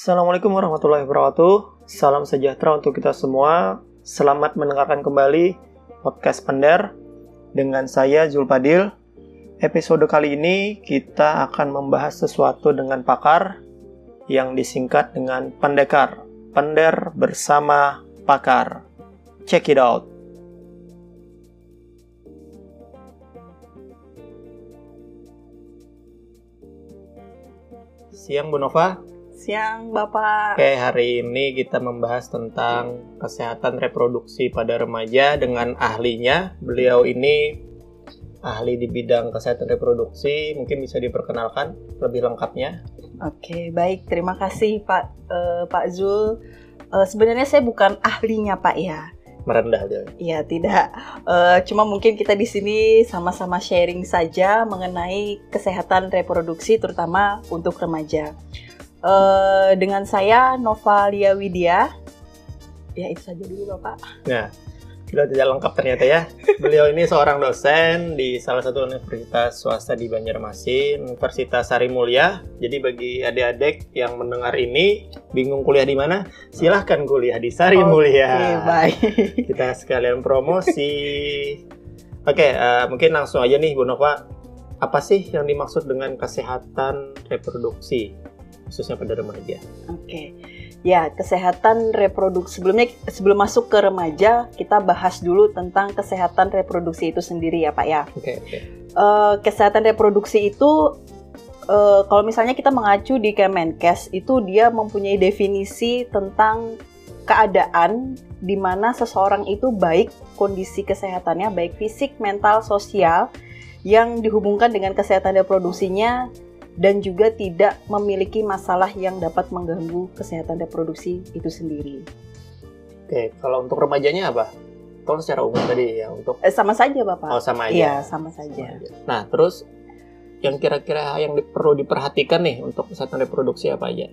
Assalamualaikum warahmatullahi wabarakatuh. Salam sejahtera untuk kita semua. Selamat mendengarkan kembali podcast Pender dengan saya Zulpadil. Episode kali ini kita akan membahas sesuatu dengan pakar yang disingkat dengan pendekar. Pender bersama pakar. Check it out. Siang Bu Nova. Siang, Bapak. Oke, hari ini kita membahas tentang kesehatan reproduksi pada remaja dengan ahlinya. Beliau ini ahli di bidang kesehatan reproduksi. Mungkin bisa diperkenalkan lebih lengkapnya. Oke, baik. Terima kasih, Pak eh, Pak Zul. Eh, sebenarnya saya bukan ahlinya, Pak ya. Merendah dia. Iya, tidak. Eh, cuma mungkin kita di sini sama-sama sharing saja mengenai kesehatan reproduksi, terutama untuk remaja. Eh, dengan saya Novalia Widya. Ya itu saja dulu Bapak. Nah, sudah tidak lengkap ternyata ya. Beliau ini seorang dosen di salah satu universitas swasta di Banjarmasin, Universitas Sari Mulia. Jadi bagi adik-adik yang mendengar ini bingung kuliah di mana, silahkan kuliah di Sari Mulia. Oke, baik. Kita sekalian promosi. Oke, eh, mungkin langsung aja nih Bu Nova. Apa sih yang dimaksud dengan kesehatan reproduksi khususnya pada remaja? Oke. Ya, kesehatan reproduksi. Sebelumnya sebelum masuk ke remaja, kita bahas dulu tentang kesehatan reproduksi itu sendiri ya, Pak ya. Oke, oke. Eh, kesehatan reproduksi itu eh, kalau misalnya kita mengacu di Kemenkes itu dia mempunyai definisi tentang keadaan di mana seseorang itu baik kondisi kesehatannya baik fisik, mental, sosial yang dihubungkan dengan kesehatan reproduksinya dan juga tidak memiliki masalah yang dapat mengganggu kesehatan reproduksi itu sendiri. Oke, kalau untuk remajanya apa? Kalau secara umum tadi ya untuk Eh, sama saja, Bapak. oh sama Iya, aja. sama Sama saja. aja. Nah, terus yang kira-kira yang di- perlu diperhatikan nih untuk kesehatan reproduksi apa aja?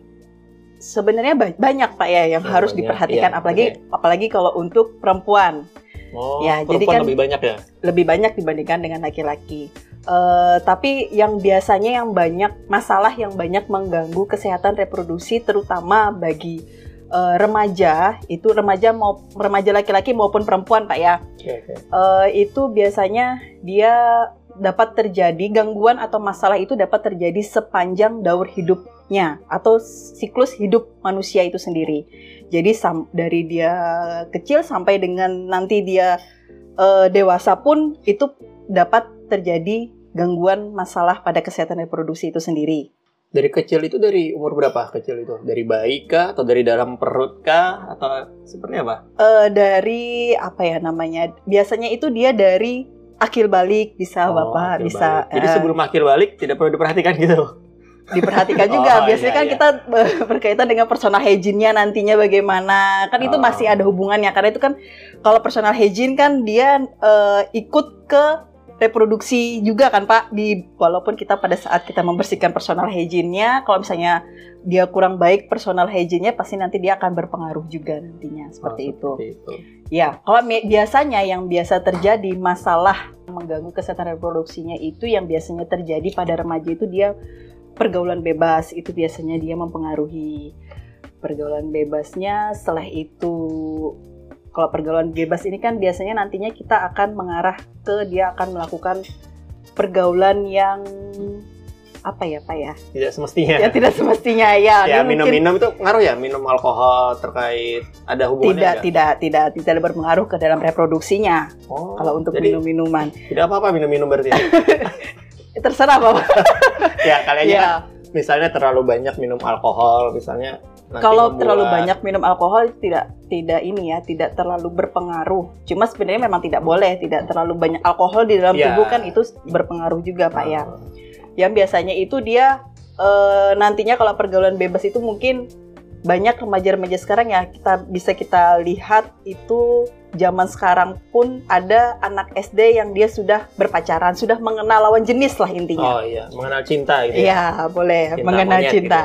Sebenarnya ba- banyak Pak ya yang Oh, harus banyak, diperhatikan iya, apalagi apalagi kalau untuk perempuan. Oh, Ya, jadi perempuan kan- lebih banyak ya? lebih banyak dibandingkan dengan laki-laki. Eh, tapi yang biasanya yang banyak masalah yang banyak mengganggu kesehatan reproduksi terutama bagi eh, remaja itu remaja mau remaja laki-laki maupun perempuan pak ya Oke, oke. Eh, itu biasanya dia dapat terjadi gangguan atau masalah itu dapat terjadi sepanjang daur hidupnya atau siklus hidup manusia itu sendiri. Jadi sam- dari dia kecil sampai dengan nanti dia eh, dewasa pun itu dapat terjadi gangguan masalah pada kesehatan reproduksi itu sendiri. Dari kecil itu dari umur berapa kecil itu? Dari bayi kah? Atau dari dalam perut kah? Atau seperti apa? Eh, dari apa ya namanya? Biasanya itu dia dari akil balik bisa Oh, bapak akil bisa. balik. Jadi eh, sebelum akil balik tidak perlu diperhatikan gitu? diperhatikan juga. Oh, Biasanya iya, kan iya. kita ber- berkaitan dengan personal hygiene-nya nantinya bagaimana. Kan itu Oh. masih ada hubungannya karena itu kan kalau personal hygiene kan dia eh, ikut ke reproduksi juga kan Pak di walaupun kita pada saat kita membersihkan personal hygiene-nya kalau misalnya dia kurang baik personal hygiene-nya pasti nanti dia akan berpengaruh juga nantinya seperti Oh, itu. seperti itu. Ya, kalau biasanya yang biasa terjadi masalah mengganggu kesehatan reproduksinya itu yang biasanya terjadi pada remaja itu dia pergaulan bebas itu biasanya dia mempengaruhi pergaulan bebasnya. Setelah itu kalau pergaulan bebas ini kan biasanya nantinya kita akan mengarah ke dia akan melakukan pergaulan yang apa ya Pak ya? Tidak semestinya. Ya tidak semestinya ya. ya minum-minum itu ngaruh ya minum alkohol terkait ada hubungannya tidak nggak? tidak tidak tidak berpengaruh ke dalam reproduksinya Oh, kalau untuk jadi minum-minuman tidak apa-apa minum-minum berarti ya? Terserah bapak ya kali aja ya kan misalnya terlalu banyak minum alkohol misalnya nanti kalau membuat- terlalu banyak minum alkohol tidak tidak ini ya tidak terlalu berpengaruh. Cuma sebenarnya memang tidak boleh tidak terlalu banyak alkohol di dalam Ya. tubuh kan itu berpengaruh juga pak ya. Ah, yang biasanya itu dia eh, nantinya kalau pergaulan bebas itu mungkin banyak remaja-remaja sekarang ya kita bisa kita lihat itu zaman sekarang pun ada anak SD yang dia sudah berpacaran sudah mengenal lawan jenis lah intinya. Oh iya. Mengenal cinta gitu ya. Iya, boleh. Cinta mengenal monyet cinta.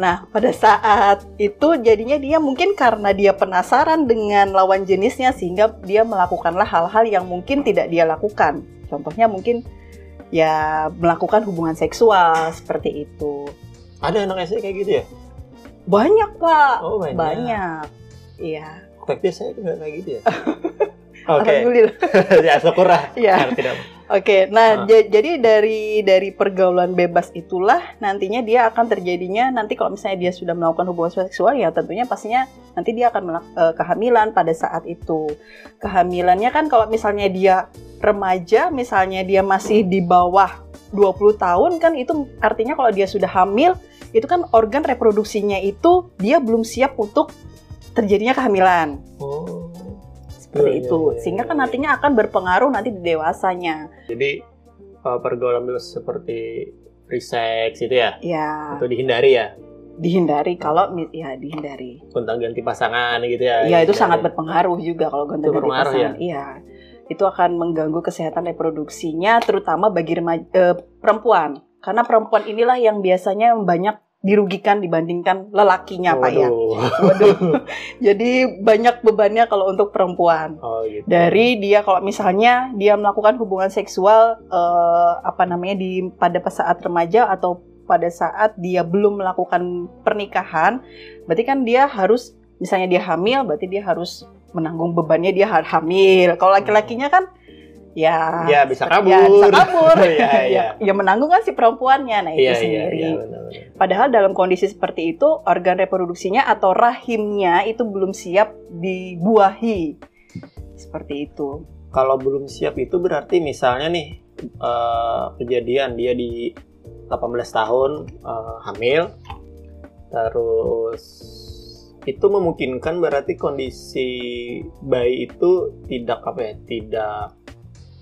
Nah, pada saat itu jadinya dia mungkin karena dia penasaran dengan lawan jenisnya sehingga dia melakukanlah hal-hal yang mungkin tidak dia lakukan. Contohnya mungkin ya melakukan hubungan seksual seperti itu. ada anak SD kayak gitu ya Banyak pak, Oh, banyak. banyak. Iya. Tapi saya nggak kayak gitu ya. Oke, Alhamdulillah. ya syukurlah. Tidak. Oke, nah Ah. ja- jadi dari dari pergaulan bebas itulah nantinya dia akan terjadinya nanti kalau misalnya dia sudah melakukan hubungan seksual ya tentunya pastinya nanti dia akan eh, kehamilan pada saat itu. Kehamilannya kan kalau misalnya dia remaja, misalnya dia masih di bawah 20 tahun kan itu artinya kalau dia sudah hamil itu kan organ reproduksinya itu dia belum siap untuk terjadinya kehamilan Oh. Seperti Iya, itu. iya, iya, Sehingga kan nantinya akan berpengaruh nanti di dewasanya. Jadi uh, pergaulan bebas seperti free sex itu ya, Ya. itu dihindari ya, dihindari kalau ya dihindari. gonta ganti pasangan gitu ya. Iya itu Dihindari. sangat berpengaruh juga kalau gonta ganti pasangan. Iya. Itu akan mengganggu kesehatan reproduksinya terutama bagi remaja, eh, perempuan. Karena perempuan inilah yang biasanya banyak dirugikan dibandingkan lelakinya, Pak ya. Waduh. Waduh. Jadi banyak bebannya kalau untuk perempuan. Oh gitu. Dari dia kalau misalnya dia melakukan hubungan seksual eh, apa namanya di pada saat remaja atau pada saat dia belum melakukan pernikahan, berarti kan dia harus misalnya dia hamil, berarti dia harus menanggung bebannya dia hamil. Kalau laki-lakinya kan ya ya bisa kabur. ya bisa kabur. Iya, iya. ya, ya menanggung kan si perempuannya. Nah, itu iya sendiri. iya benar-benar. Padahal dalam kondisi seperti itu organ reproduksinya atau rahimnya itu belum siap dibuahi. Seperti itu. Kalau belum siap itu berarti misalnya nih eh, kejadian dia di 18 tahun eh, hamil, terus itu memungkinkan berarti kondisi bayi itu tidak apa ya, tidak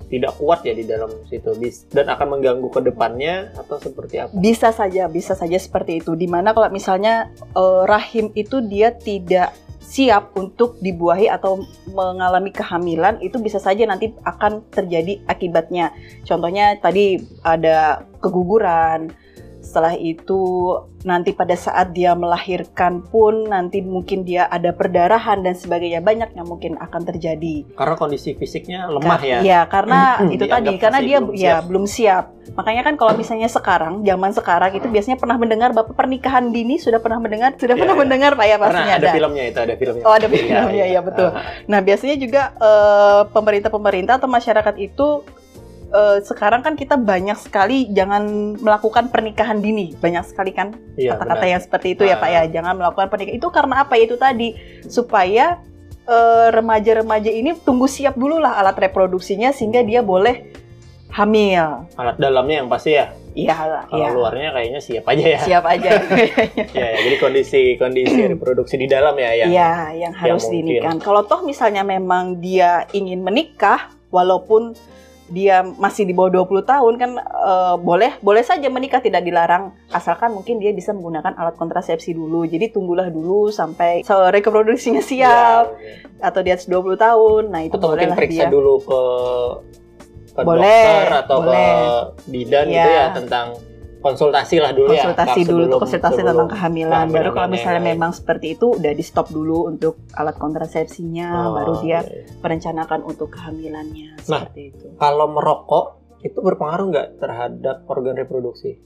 tidak kuat ya di dalam situ dan akan mengganggu ke depannya atau seperti apa? Bisa saja, bisa saja seperti itu. Di mana kalau misalnya eh, rahim itu dia tidak siap untuk dibuahi atau mengalami kehamilan, itu bisa saja nanti akan terjadi akibatnya. Contohnya tadi ada keguguran, setelah itu nanti pada saat dia melahirkan pun nanti mungkin dia ada perdarahan dan sebagainya banyak yang mungkin akan terjadi. Karena kondisi fisiknya lemah ya. Iya, karena itu Dianggap tadi karena dia belum ya siap. belum siap. Makanya kan kalau misalnya sekarang, zaman sekarang itu biasanya pernah mendengar Bapak pernikahan dini sudah pernah mendengar, sudah Iya, pernah iya. mendengar Pak ya pastinya ada filmnya itu, ada filmnya. Oh, ada filmnya, iya, betul. Ah, Nah, biasanya juga eh, pemerintah-pemerintah atau masyarakat itu eh, sekarang kan kita banyak sekali jangan melakukan pernikahan dini. Banyak sekali kan iya, kata-kata benar. yang seperti itu ya Ah. Pak ya. Jangan melakukan pernikahan. Itu karena apa? Itu tadi supaya eh, remaja-remaja ini tunggu siap dulu lah alat reproduksinya sehingga dia boleh hamil. alat dalamnya yang pasti ya. Iya, Kalau iya. luarnya kayaknya siap aja ya. Siap aja. Ya, ya, jadi kondisi kondisi reproduksi di dalam ya yang Iya, yang harus mungkin. dinikahkan. Kalau toh misalnya memang dia ingin menikah walaupun dia masih di bawah 20 tahun kan eh, boleh boleh saja menikah tidak dilarang asalkan mungkin dia bisa menggunakan alat kontrasepsi dulu. Jadi tunggulah dulu sampai so, reproduksinya siap Ya, atau di atas 20 tahun. Nah, itu atau mungkin bolehlah periksa dia. dulu ke ke Boleh, dokter atau boleh. ke bidan Iya. gitu ya tentang konsultasi lah dulu ya. konsultasi Kak, dulu sebelum- konsultasi sebelum tentang kehamilan. Baru kalau misalnya lain. memang seperti itu udah di stop dulu untuk alat kontrasepsinya, Oh, baru dia iya, iya. merencanakan untuk kehamilannya Nah. seperti itu. Kalau merokok itu berpengaruh nggak terhadap organ reproduksi?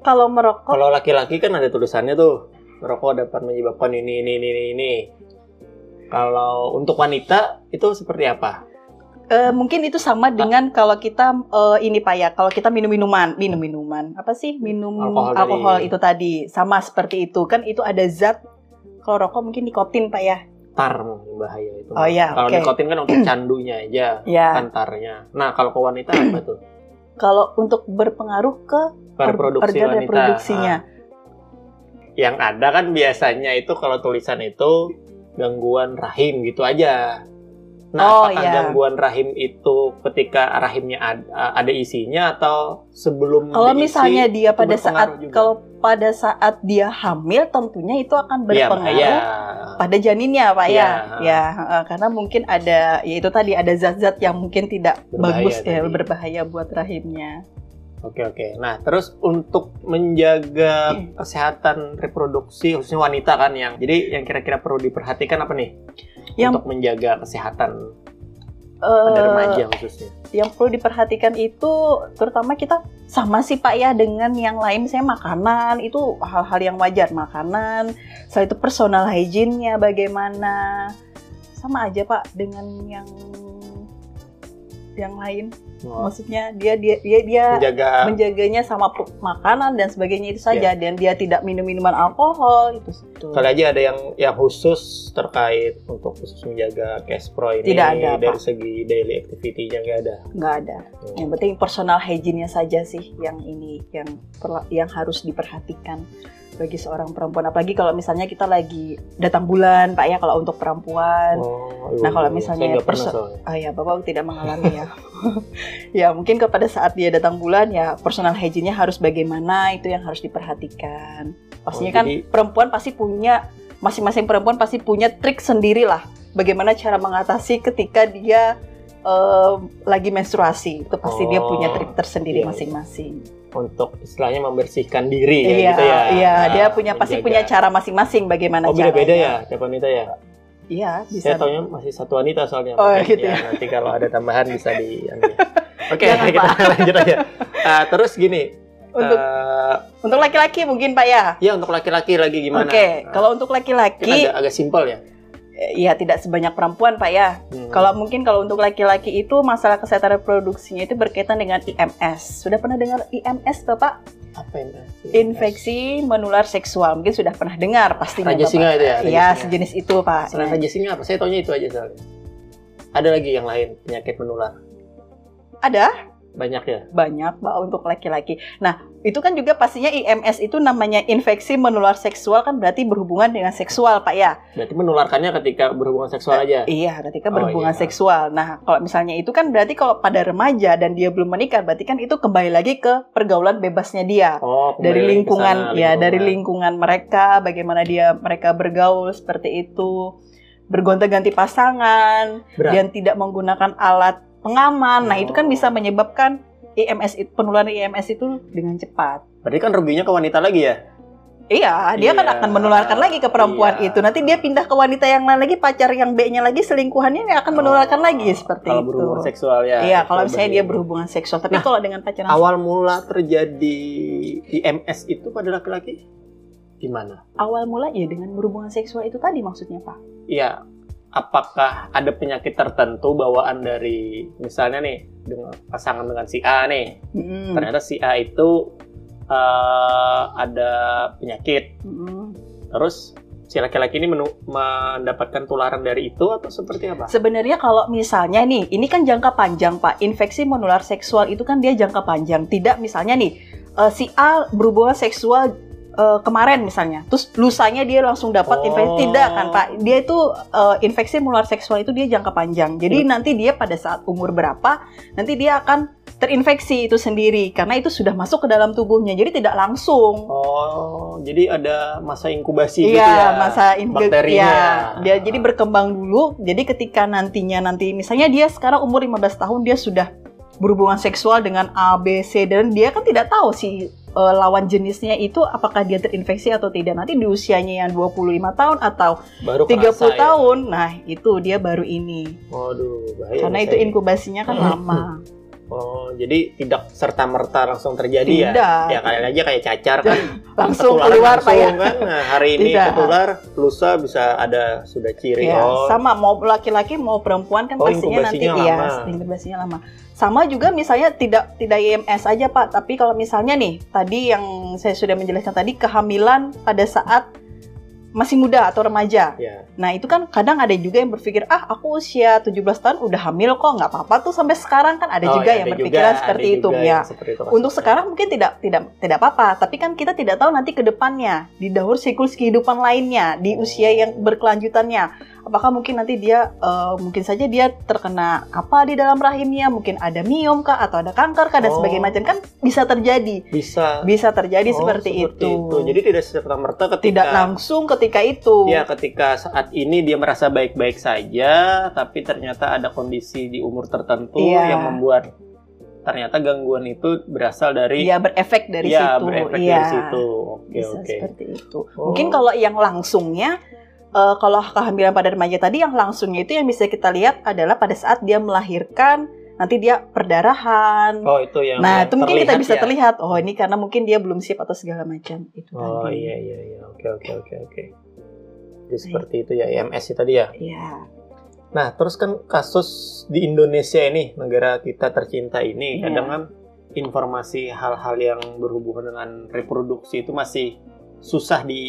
Kalau merokok Kalau laki-laki kan ada tulisannya tuh merokok dapat menyebabkan ini ini ini. ini. Kalau untuk wanita itu seperti apa? Eh, mungkin itu sama dengan kalau kita eh, ini pak ya, kalau kita minum minuman, minum minuman apa sih minum Alkohol alkohol, itu tadi sama seperti itu kan itu ada zat kalau rokok mungkin nikotin pak ya, Tar mungkin bahaya itu. Oh, iya, Kalau oke. nikotin kan untuk candunya aja, ya. kan tarnya. Nah kalau ke wanita apa tuh? Kalau untuk berpengaruh ke Ke reproduksi organ wanita. reproduksinya, Ah. Yang ada kan biasanya itu kalau tulisan itu gangguan rahim gitu aja. Nah, Oh, apakah iya. gangguan rahim itu ketika rahimnya ada, ada isinya atau sebelum kalau diisi, misalnya dia pada saat juga? kalau pada saat dia hamil tentunya itu akan Iya, berpengaruh bahaya. pada janinnya pak Iya. ya ya eh, karena mungkin ada ya itu tadi ada zat-zat yang mungkin tidak Berbahaya bagus ya tadi. berbahaya buat rahimnya Oke oke. Nah terus untuk menjaga kesehatan reproduksi khususnya wanita kan yang jadi yang kira-kira perlu diperhatikan apa nih Yang- untuk menjaga kesehatan Eh, pada remaja khususnya? yang perlu diperhatikan itu terutama kita sama sih Pak ya dengan yang lain misalnya makanan itu hal-hal yang wajar makanan, setelah itu personal hygiene-nya bagaimana. Sama aja Pak dengan yang yang lain. Oh, Maksudnya dia dia dia, dia menjaga menjaganya sama makanan dan sebagainya itu saja dan dia tidak minum minuman alkohol itu itu. kali aja ada yang yang khusus terkait untuk khusus menjaga cash pro ini Tidak ada, dari Pak. segi daily activity-nya nggak ada. nggak ada. Hmm. Yang penting personal hygiene-nya saja sih yang ini yang perla- yang harus diperhatikan bagi seorang perempuan. Apalagi kalau misalnya kita lagi datang bulan, Pak ya kalau untuk perempuan. Oh, Nah, kalau iya. misalnya nggak pernah perso-. Ah ya, Bapak tidak mengalami ya. ya, mungkin kepada saat dia datang bulan ya personal hygiene-nya harus bagaimana itu yang harus diperhatikan. Pastinya Oh, kan jadi- perempuan pasti punya masing-masing perempuan pasti punya trik sendiri lah bagaimana cara mengatasi ketika dia eh, lagi menstruasi. Itu pasti dia Oh, punya trik tersendiri iya, iya. masing-masing. untuk istilahnya membersihkan diri ya Iya, gitu ya. iya, Nah, dia punya pasti menjaga. punya cara masing-masing bagaimana Oh beda-beda ya tiap wanita ya. Iya, bisa. Saya taunya masih satu wanita soalnya. Oh, Makanya gitu ya. Nanti kalau ada tambahan bisa di. Oke Jangan, kita lanjut aja. Ah, terus gini. Untuk eh, untuk laki-laki mungkin Pak ya. ya untuk laki-laki lagi gimana? Oke, Nah, kalau untuk laki-laki agak, agak simpel ya. Iya, tidak sebanyak perempuan, Pak ya. Hmm. Kalau mungkin kalau untuk laki-laki itu masalah kesehatan reproduksinya itu berkaitan dengan IMS. Sudah pernah dengar IMS toh, Pak? Apa ini? Infeksi menular seksual. Mungkin sudah pernah dengar pastinya. Raja Bapak. singa itu ya? Raja Iya, singa. sejenis itu, Pak. Selain Ya. raja singa apa? Saya taunya itu aja soalnya. Ada lagi yang lain penyakit menular. Ada Banyak ya. banyak, Pak, untuk laki-laki. Nah, itu kan juga pastinya IMS itu namanya infeksi menular seksual kan berarti berhubungan dengan seksual, Pak ya. Berarti menularkannya ketika berhubungan seksual aja. Iya, ketika Oh, berhubungan iya. seksual. Nah, kalau misalnya itu kan berarti kalau pada remaja dan dia belum menikah, berarti kan itu kembali lagi ke pergaulan bebasnya dia. Oh, dari lingkungan sana, ya dari lingkungan mereka bagaimana dia mereka bergaul seperti itu bergonta-ganti pasangan Berat. dan tidak menggunakan alat pengaman nah itu kan Oh. bisa menyebabkan IMS itu penularan IMS itu dengan cepat Berarti kan ruginya ke wanita lagi ya? iya dia kan Iya. akan menularkan lagi ke perempuan Iya. itu nanti dia pindah ke wanita yang lain lagi pacar yang B-nya lagi selingkuhannya dia akan menularkan Oh, lagi seperti kalau itu berhubungan seksual ya. iya kalau misalnya dia berhubungan seksual tapi Nah, kalau dengan pacaran Awal mula terjadi IMS itu pada laki-laki gimana? awal mula ya dengan berhubungan seksual itu tadi maksudnya pak Iya, apakah ada penyakit tertentu bawaan dari misalnya nih dengan pasangan dengan si A nih, Mm-mm. ternyata si A itu eh, ada penyakit, Mm-mm. terus si laki-laki ini menu- mendapatkan tularan dari itu atau seperti apa? Sebenarnya kalau misalnya nih, ini kan jangka panjang Pak. Infeksi menular seksual itu kan dia jangka panjang. Tidak misalnya nih, eh, si A berhubungan seksual eh, kemarin misalnya, terus lusanya dia langsung dapat Oh. infeksi. Tidak kan Pak? Dia itu eh, infeksi menular seksual itu dia jangka panjang. Jadi nanti dia pada saat umur berapa, nanti dia akan terinfeksi itu sendiri karena itu sudah masuk ke dalam tubuhnya. Jadi tidak langsung. Oh, jadi ada masa inkubasi gitu Iya, ya? masa inge- bakterinya. ya, dia jadi berkembang dulu. Jadi ketika nantinya nanti misalnya dia sekarang umur 15 tahun dia sudah berhubungan seksual dengan A, B, C dan dia kan tidak tahu si eh, lawan jenisnya itu apakah dia terinfeksi atau tidak. Nanti di usianya yang 25 tahun atau Baru 30 kerasa ya? tahun, nah itu dia baru ini. Waduh, bahaya. Karena itu inkubasinya kan lama. Oh, jadi tidak serta merta langsung terjadi ya? Tidak. Ya kalian aja kayak cacar kan. Langsung keluar Pak ya. langsung kan. Nah, hari ini Tidak. ketular, lusa bisa ada sudah ciri. Ya, oh, sama mau laki-laki mau perempuan kan Oh, pastinya nanti lama. inkubasinya lama. Sama juga misalnya tidak tidak IMS aja Pak, tapi kalau misalnya nih tadi yang saya sudah menjelaskan tadi kehamilan pada saat masih muda atau remaja. ya. Nah, itu kan kadang ada juga yang berpikir, "Ah, aku usia 17 tahun udah hamil kok, nggak apa-apa tuh sampai sekarang kan ada Oh, juga ya, yang ada berpikiran juga- seperti itu." juga Ya. seperti itu Untuk sekarang mungkin tidak tidak tidak apa-apa, tapi kan kita tidak tahu nanti ke depannya di daur siklus kehidupan lainnya di usia yang berkelanjutannya. Apakah mungkin nanti dia eh, mungkin saja dia terkena apa di dalam rahimnya, mungkin ada miom kah atau ada kanker kah dan Oh. sebagainya macam kan bisa terjadi. bisa Bisa terjadi Oh, seperti, itu. Jadi tidak serta merta ketika tidak langsung ketika itu. Ya, ketika saat ini dia merasa baik-baik saja, tapi ternyata ada kondisi di umur tertentu Iya. yang membuat ternyata gangguan itu berasal dari Iya, berefek dari ya, situ. berefek Iya. dari situ. Oke, Bisa oke. seperti itu. Oh. Mungkin kalau yang langsungnya eh, kalau kehamilan pada remaja tadi yang langsungnya itu yang bisa kita lihat adalah pada saat dia melahirkan nanti dia perdarahan. Oh itu yang nah yang itu mungkin kita bisa ya? terlihat. Oh ini karena mungkin dia belum siap atau segala macam itu Oh tadi. iya iya iya oke oke oke oke. Jadi seperti itu ya IMS itu tadi ya. Iya. Nah terus kan kasus di Indonesia ini negara kita tercinta ini Iya. kadang kan informasi hal-hal yang berhubungan dengan reproduksi itu masih susah di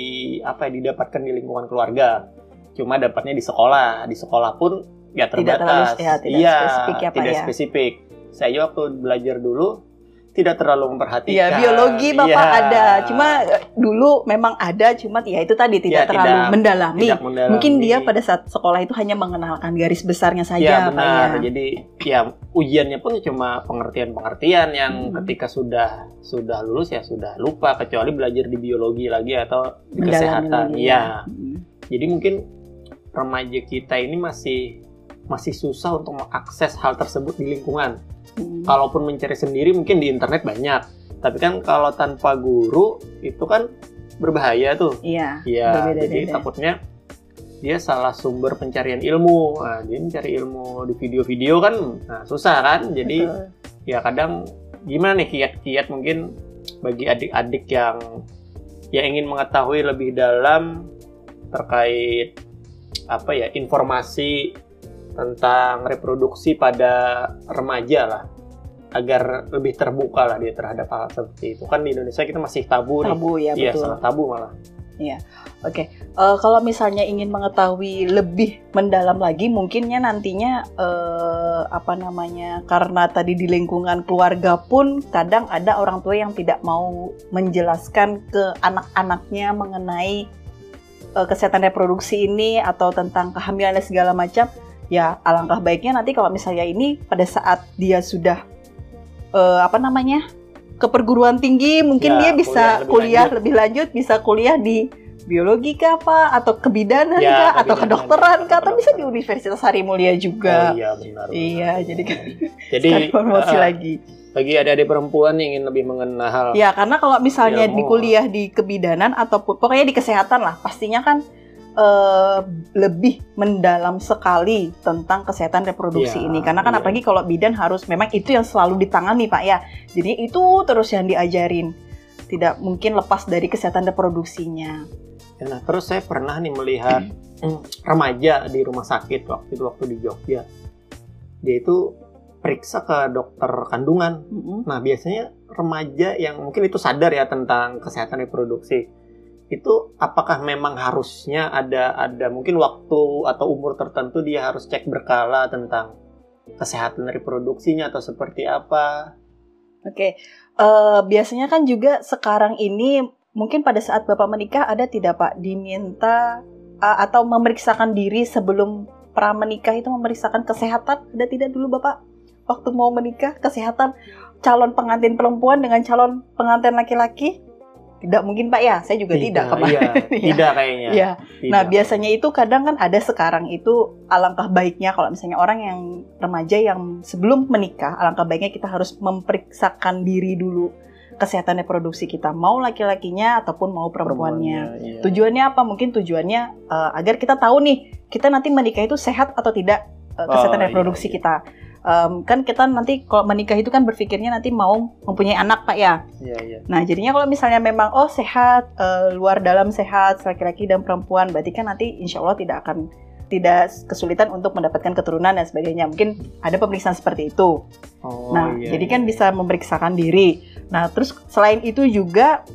apa ya didapatkan di lingkungan keluarga. Cuma dapatnya di sekolah. Di sekolah pun ya Tidak terbatas. terlalu ya, tidak iya, spesifik ya, Pak, tidak ya. spesifik. Saya waktu belajar dulu tidak terlalu memperhatikan. Iya biologi bapak Iya. ada, cuma eh, dulu memang ada, cuma ya itu tadi tidak Ya, terlalu tidak- mendalami. Tidak mendalami. Mungkin dia pada saat sekolah itu hanya mengenalkan garis besarnya Ya saja, Pak benar. ya. Jadi ya ujiannya pun cuma pengertian-pengertian yang Hmm. ketika sudah sudah lulus ya sudah lupa kecuali belajar di biologi lagi atau di Mendalami kesehatan. lagi, Iya. Hmm. Jadi mungkin remaja kita ini masih masih susah untuk mengakses hal tersebut di lingkungan. Hmm. Kalaupun mencari sendiri mungkin di internet banyak. Tapi kan kalau tanpa guru itu kan berbahaya tuh. Iya. Iya, jadi takutnya dia salah sumber pencarian ilmu. Nah, dia mencari ilmu di video-video kan nah, susah kan. Jadi Betul. ya kadang gimana nih kiat-kiat mungkin bagi adik-adik yang yang ingin mengetahui lebih dalam terkait apa ya informasi tentang reproduksi pada remaja lah agar lebih terbuka lah dia terhadap hal seperti itu kan di Indonesia kita masih tabu, nih tabu ya iya betul. sangat tabu malah Eh, kalau misalnya ingin mengetahui lebih mendalam lagi, mungkinnya nantinya eh, apa namanya? Karena tadi di lingkungan keluarga pun kadang ada orang tua yang tidak mau menjelaskan ke anak-anaknya mengenai eh, kesehatan reproduksi ini atau tentang kehamilan dan segala macam. Ya, alangkah baiknya nanti kalau misalnya ini pada saat dia sudah eh, apa namanya? ke perguruan tinggi, mungkin Ya, dia bisa kuliah lebih kuliah lanjut. lebih lanjut, bisa kuliah di biologi kah apa atau kebidanan Ya, kah atau kedokteran kah atau bisa di. Universitas Harimulya oh juga. iya benar Iya, benar. jadi kan jadi promosi eh, lagi. bagi adik-adik perempuan yang ingin lebih mengenal Ya, karena kalau misalnya Ilmu. di kuliah di kebidanan ataupun pokoknya di kesehatan lah, pastinya kan eh, lebih mendalam sekali tentang kesehatan reproduksi Iya, ini. Karena kan iya. apalagi kalau bidan harus memang itu yang selalu ditangani, Pak ya. Jadi itu terus yang diajarin. Tidak mungkin lepas dari kesehatan reproduksinya. Ya, Nah, terus saya pernah nih melihat mm, remaja di rumah sakit waktu itu waktu di Jogja. Dia itu periksa ke dokter kandungan. Mm-mm. Nah, biasanya remaja yang mungkin itu sadar ya tentang kesehatan reproduksi. Itu apakah memang harusnya ada ada mungkin waktu atau umur tertentu dia harus cek berkala tentang kesehatan reproduksinya atau seperti apa? Oke, Eh, biasanya kan juga sekarang ini mungkin pada saat bapak menikah ada tidak pak? Diminta uh, atau memeriksakan diri sebelum pra menikah itu memeriksakan kesehatan? Ada tidak dulu bapak? Waktu mau menikah kesehatan calon pengantin perempuan dengan calon pengantin laki-laki tidak mungkin pak ya saya juga tidak, kemarin Iya, Iya. tidak kayaknya. Iya. Tidak. Nah, biasanya itu kadang kan ada sekarang itu alangkah baiknya kalau misalnya orang yang remaja yang sebelum menikah, alangkah baiknya kita harus memeriksakan diri dulu kesehatan reproduksi kita, mau laki-lakinya ataupun mau perempuannya. iya. Tujuannya apa? Mungkin tujuannya eh, agar kita tahu nih, kita nanti menikah itu sehat atau tidak eh, kesehatan Oh, iya, reproduksi iya. kita. Em, kan kita nanti kalau menikah itu kan berpikirnya nanti mau mempunyai anak, Pak ya. Iya, iya. Nah, jadinya kalau misalnya memang oh sehat, eh, luar dalam sehat, laki-laki dan perempuan, berarti kan nanti insya Allah tidak akan tidak kesulitan untuk mendapatkan keturunan dan sebagainya. Mungkin ada pemeriksaan seperti itu. Oh, nah, iya, jadi iya, kan iya. bisa memeriksakan diri. Nah, terus selain itu juga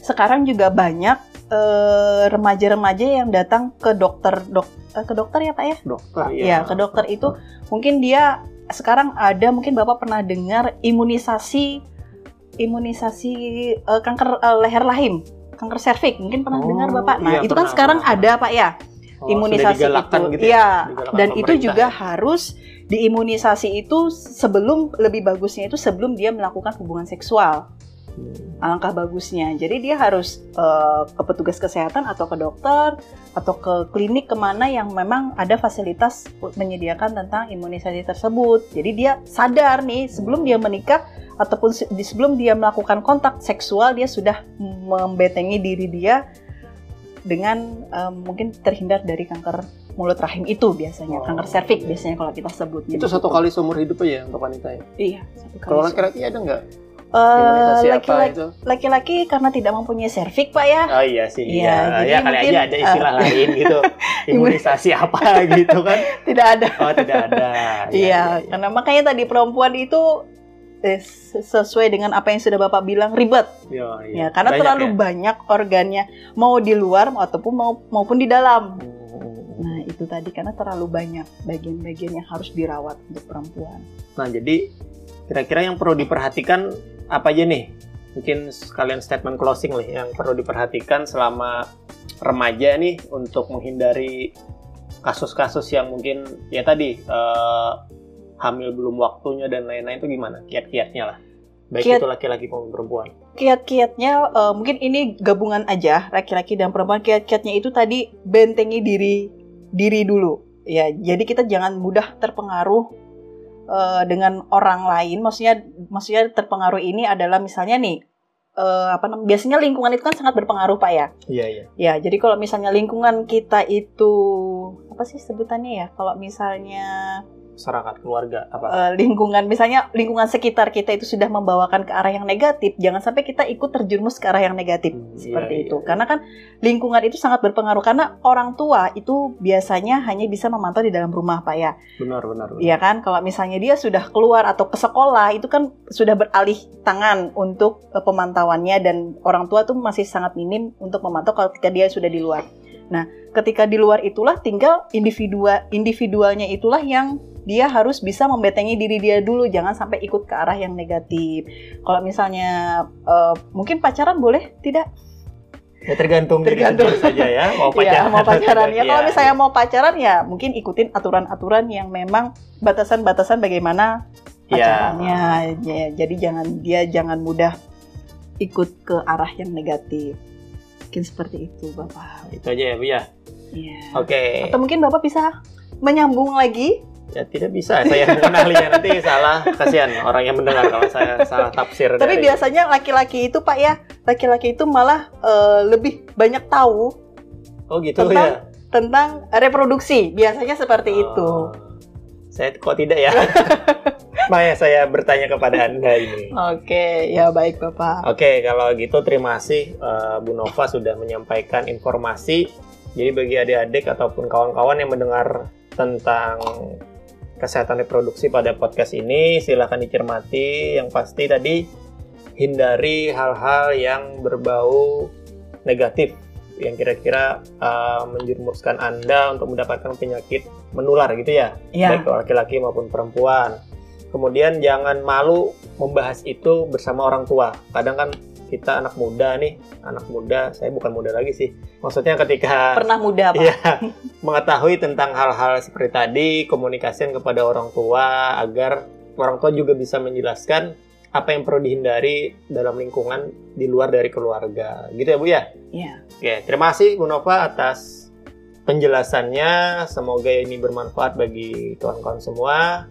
sekarang juga banyak eh, remaja-remaja yang datang ke dokter dok eh, ke dokter ya Pak ya? dokter ya. Iya, ke dokter itu mungkin dia sekarang ada mungkin Bapak pernah dengar imunisasi imunisasi eh, kanker eh, leher rahim, kanker serviks. Mungkin pernah Oh, dengar Bapak. Nah, iya, itu kan sekarang pernah. ada Pak ya, Oh, imunisasi itu. gitu ya? Digalakkan dan itu juga ya? harus diimunisasi itu sebelum lebih bagusnya itu sebelum dia melakukan hubungan seksual. Alangkah bagusnya. Jadi dia harus eh, ke petugas kesehatan atau ke dokter atau ke klinik ke mana yang memang ada fasilitas menyediakan tentang imunisasi tersebut. Jadi dia sadar nih sebelum dia menikah ataupun sebelum dia melakukan kontak seksual dia sudah membetengi diri dia dengan eh, mungkin terhindar dari kanker mulut rahim itu biasanya Oh, kanker serviks iya. biasanya kalau kita sebut Itu satu kali seumur hidup aja untuk wanita ya. iya satu kali Kalau laki-laki ada nggak? Apa laki-laki karena tidak mempunyai serviks pak ya Oh iya sih. Iya, Iya, jadi ya kali mungkin, aja ada istilah lain gitu. Imunisasi apa gitu kan? tidak ada Oh tidak ada. Iya, karena makanya tadi perempuan itu eh, sesuai dengan apa yang sudah Bapak bilang ribet Iya, ya, karena Banyak terlalu ya? banyak organnya mau di luar ataupun mau maupun di dalam. Hmm. Nah, itu tadi karena terlalu banyak bagian-bagian yang harus dirawat untuk perempuan. Nah jadi kira-kira yang perlu diperhatikan apa aja nih? Mungkin sekalian statement closing nih yang perlu diperhatikan selama remaja nih untuk menghindari kasus-kasus yang mungkin ya tadi eh, hamil belum waktunya dan lain-lain itu gimana? Kiat-kiatnya lah. Baik Kiat- itu laki-laki maupun perempuan. Kiat-kiatnya eh, mungkin ini gabungan aja laki-laki dan perempuan. Kiat-kiatnya itu tadi bentengi diri diri dulu. Ya, jadi kita jangan mudah terpengaruh eh, dengan orang lain. Maksudnya maksudnya terpengaruh ini adalah misalnya nih eh, apa namanya? Biasanya lingkungan itu kan sangat berpengaruh, Pak ya. Iya iya. Ya, jadi kalau misalnya lingkungan kita itu apa sih sebutannya ya? Kalau misalnya Masyarakat keluarga apa? eh, lingkungan misalnya lingkungan sekitar kita itu sudah membawakan ke arah yang negatif, jangan sampai kita ikut terjerumus ke arah yang negatif Hmm, seperti iya, itu. iya. Karena kan lingkungan itu sangat berpengaruh karena orang tua itu biasanya hanya bisa memantau di dalam rumah, Pak ya. benar benar. benar. Iya kan? Kalau misalnya dia sudah keluar atau ke sekolah itu kan sudah beralih tangan untuk eh, pemantauannya dan orang tua tuh masih sangat minim untuk memantau kalau ketika dia sudah di luar. Nah, ketika di luar itulah tinggal individua individualnya itulah yang dia harus bisa membentengi diri dia dulu, jangan sampai ikut ke arah yang negatif. Kalau misalnya eh, mungkin pacaran boleh tidak? Ya tergantung Tergantung. saja ya. Mau Iya, pacaran. mau atau pacaran ya. Kalau Iya. misalnya mau pacaran ya mungkin ikutin aturan-aturan yang memang batasan-batasan bagaimana Iya. pacarannya. Ya, jadi jangan dia jangan mudah ikut ke arah yang negatif. Mungkin seperti itu, Bapak. Itu aja ya Bu ya. Iya. Oke. Atau mungkin Bapak bisa menyambung lagi? Ya tidak bisa, saya mengenalinya nanti salah. Kasihan orang yang mendengar kalau saya salah tafsir. Tapi dari- biasanya laki-laki itu, Pak ya, laki-laki itu malah eh, lebih banyak tahu Oh gitu tentang- ya. tentang reproduksi. Biasanya seperti itu. Oh. Saya kok tidak ya? Makanya saya bertanya kepada Anda ini. Oke, ya baik Bapak. Oke, kalau gitu terima kasih eh, Bu Nova sudah menyampaikan informasi. Jadi bagi adik-adik ataupun kawan-kawan yang mendengar tentang kesehatan reproduksi pada podcast ini, silahkan dicermati. Yang pasti tadi hindari hal-hal yang berbau negatif yang kira-kira eh, menjerumuskan Anda untuk mendapatkan penyakit menular gitu ya Iya. baik laki-laki maupun perempuan. Kemudian jangan malu membahas itu bersama orang tua. Kadang kan kita anak muda nih, anak muda, saya bukan muda lagi sih. Maksudnya ketika Pernah muda, Pak? Iya, mengetahui tentang hal-hal seperti tadi, komunikasikan kepada orang tua agar orang tua juga bisa menjelaskan apa yang perlu dihindari dalam lingkungan di luar dari keluarga. Gitu ya, Bu ya? Iya. Oke, terima kasih Bu Nova atas penjelasannya. Semoga ini bermanfaat bagi kawan-kawan semua.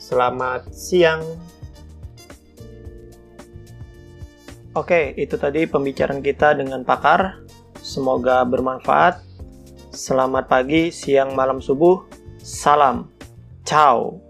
Selamat siang. Oke, itu tadi pembicaraan kita dengan pakar. Semoga bermanfaat. Selamat pagi, siang, malam, subuh. Salam. Ciao.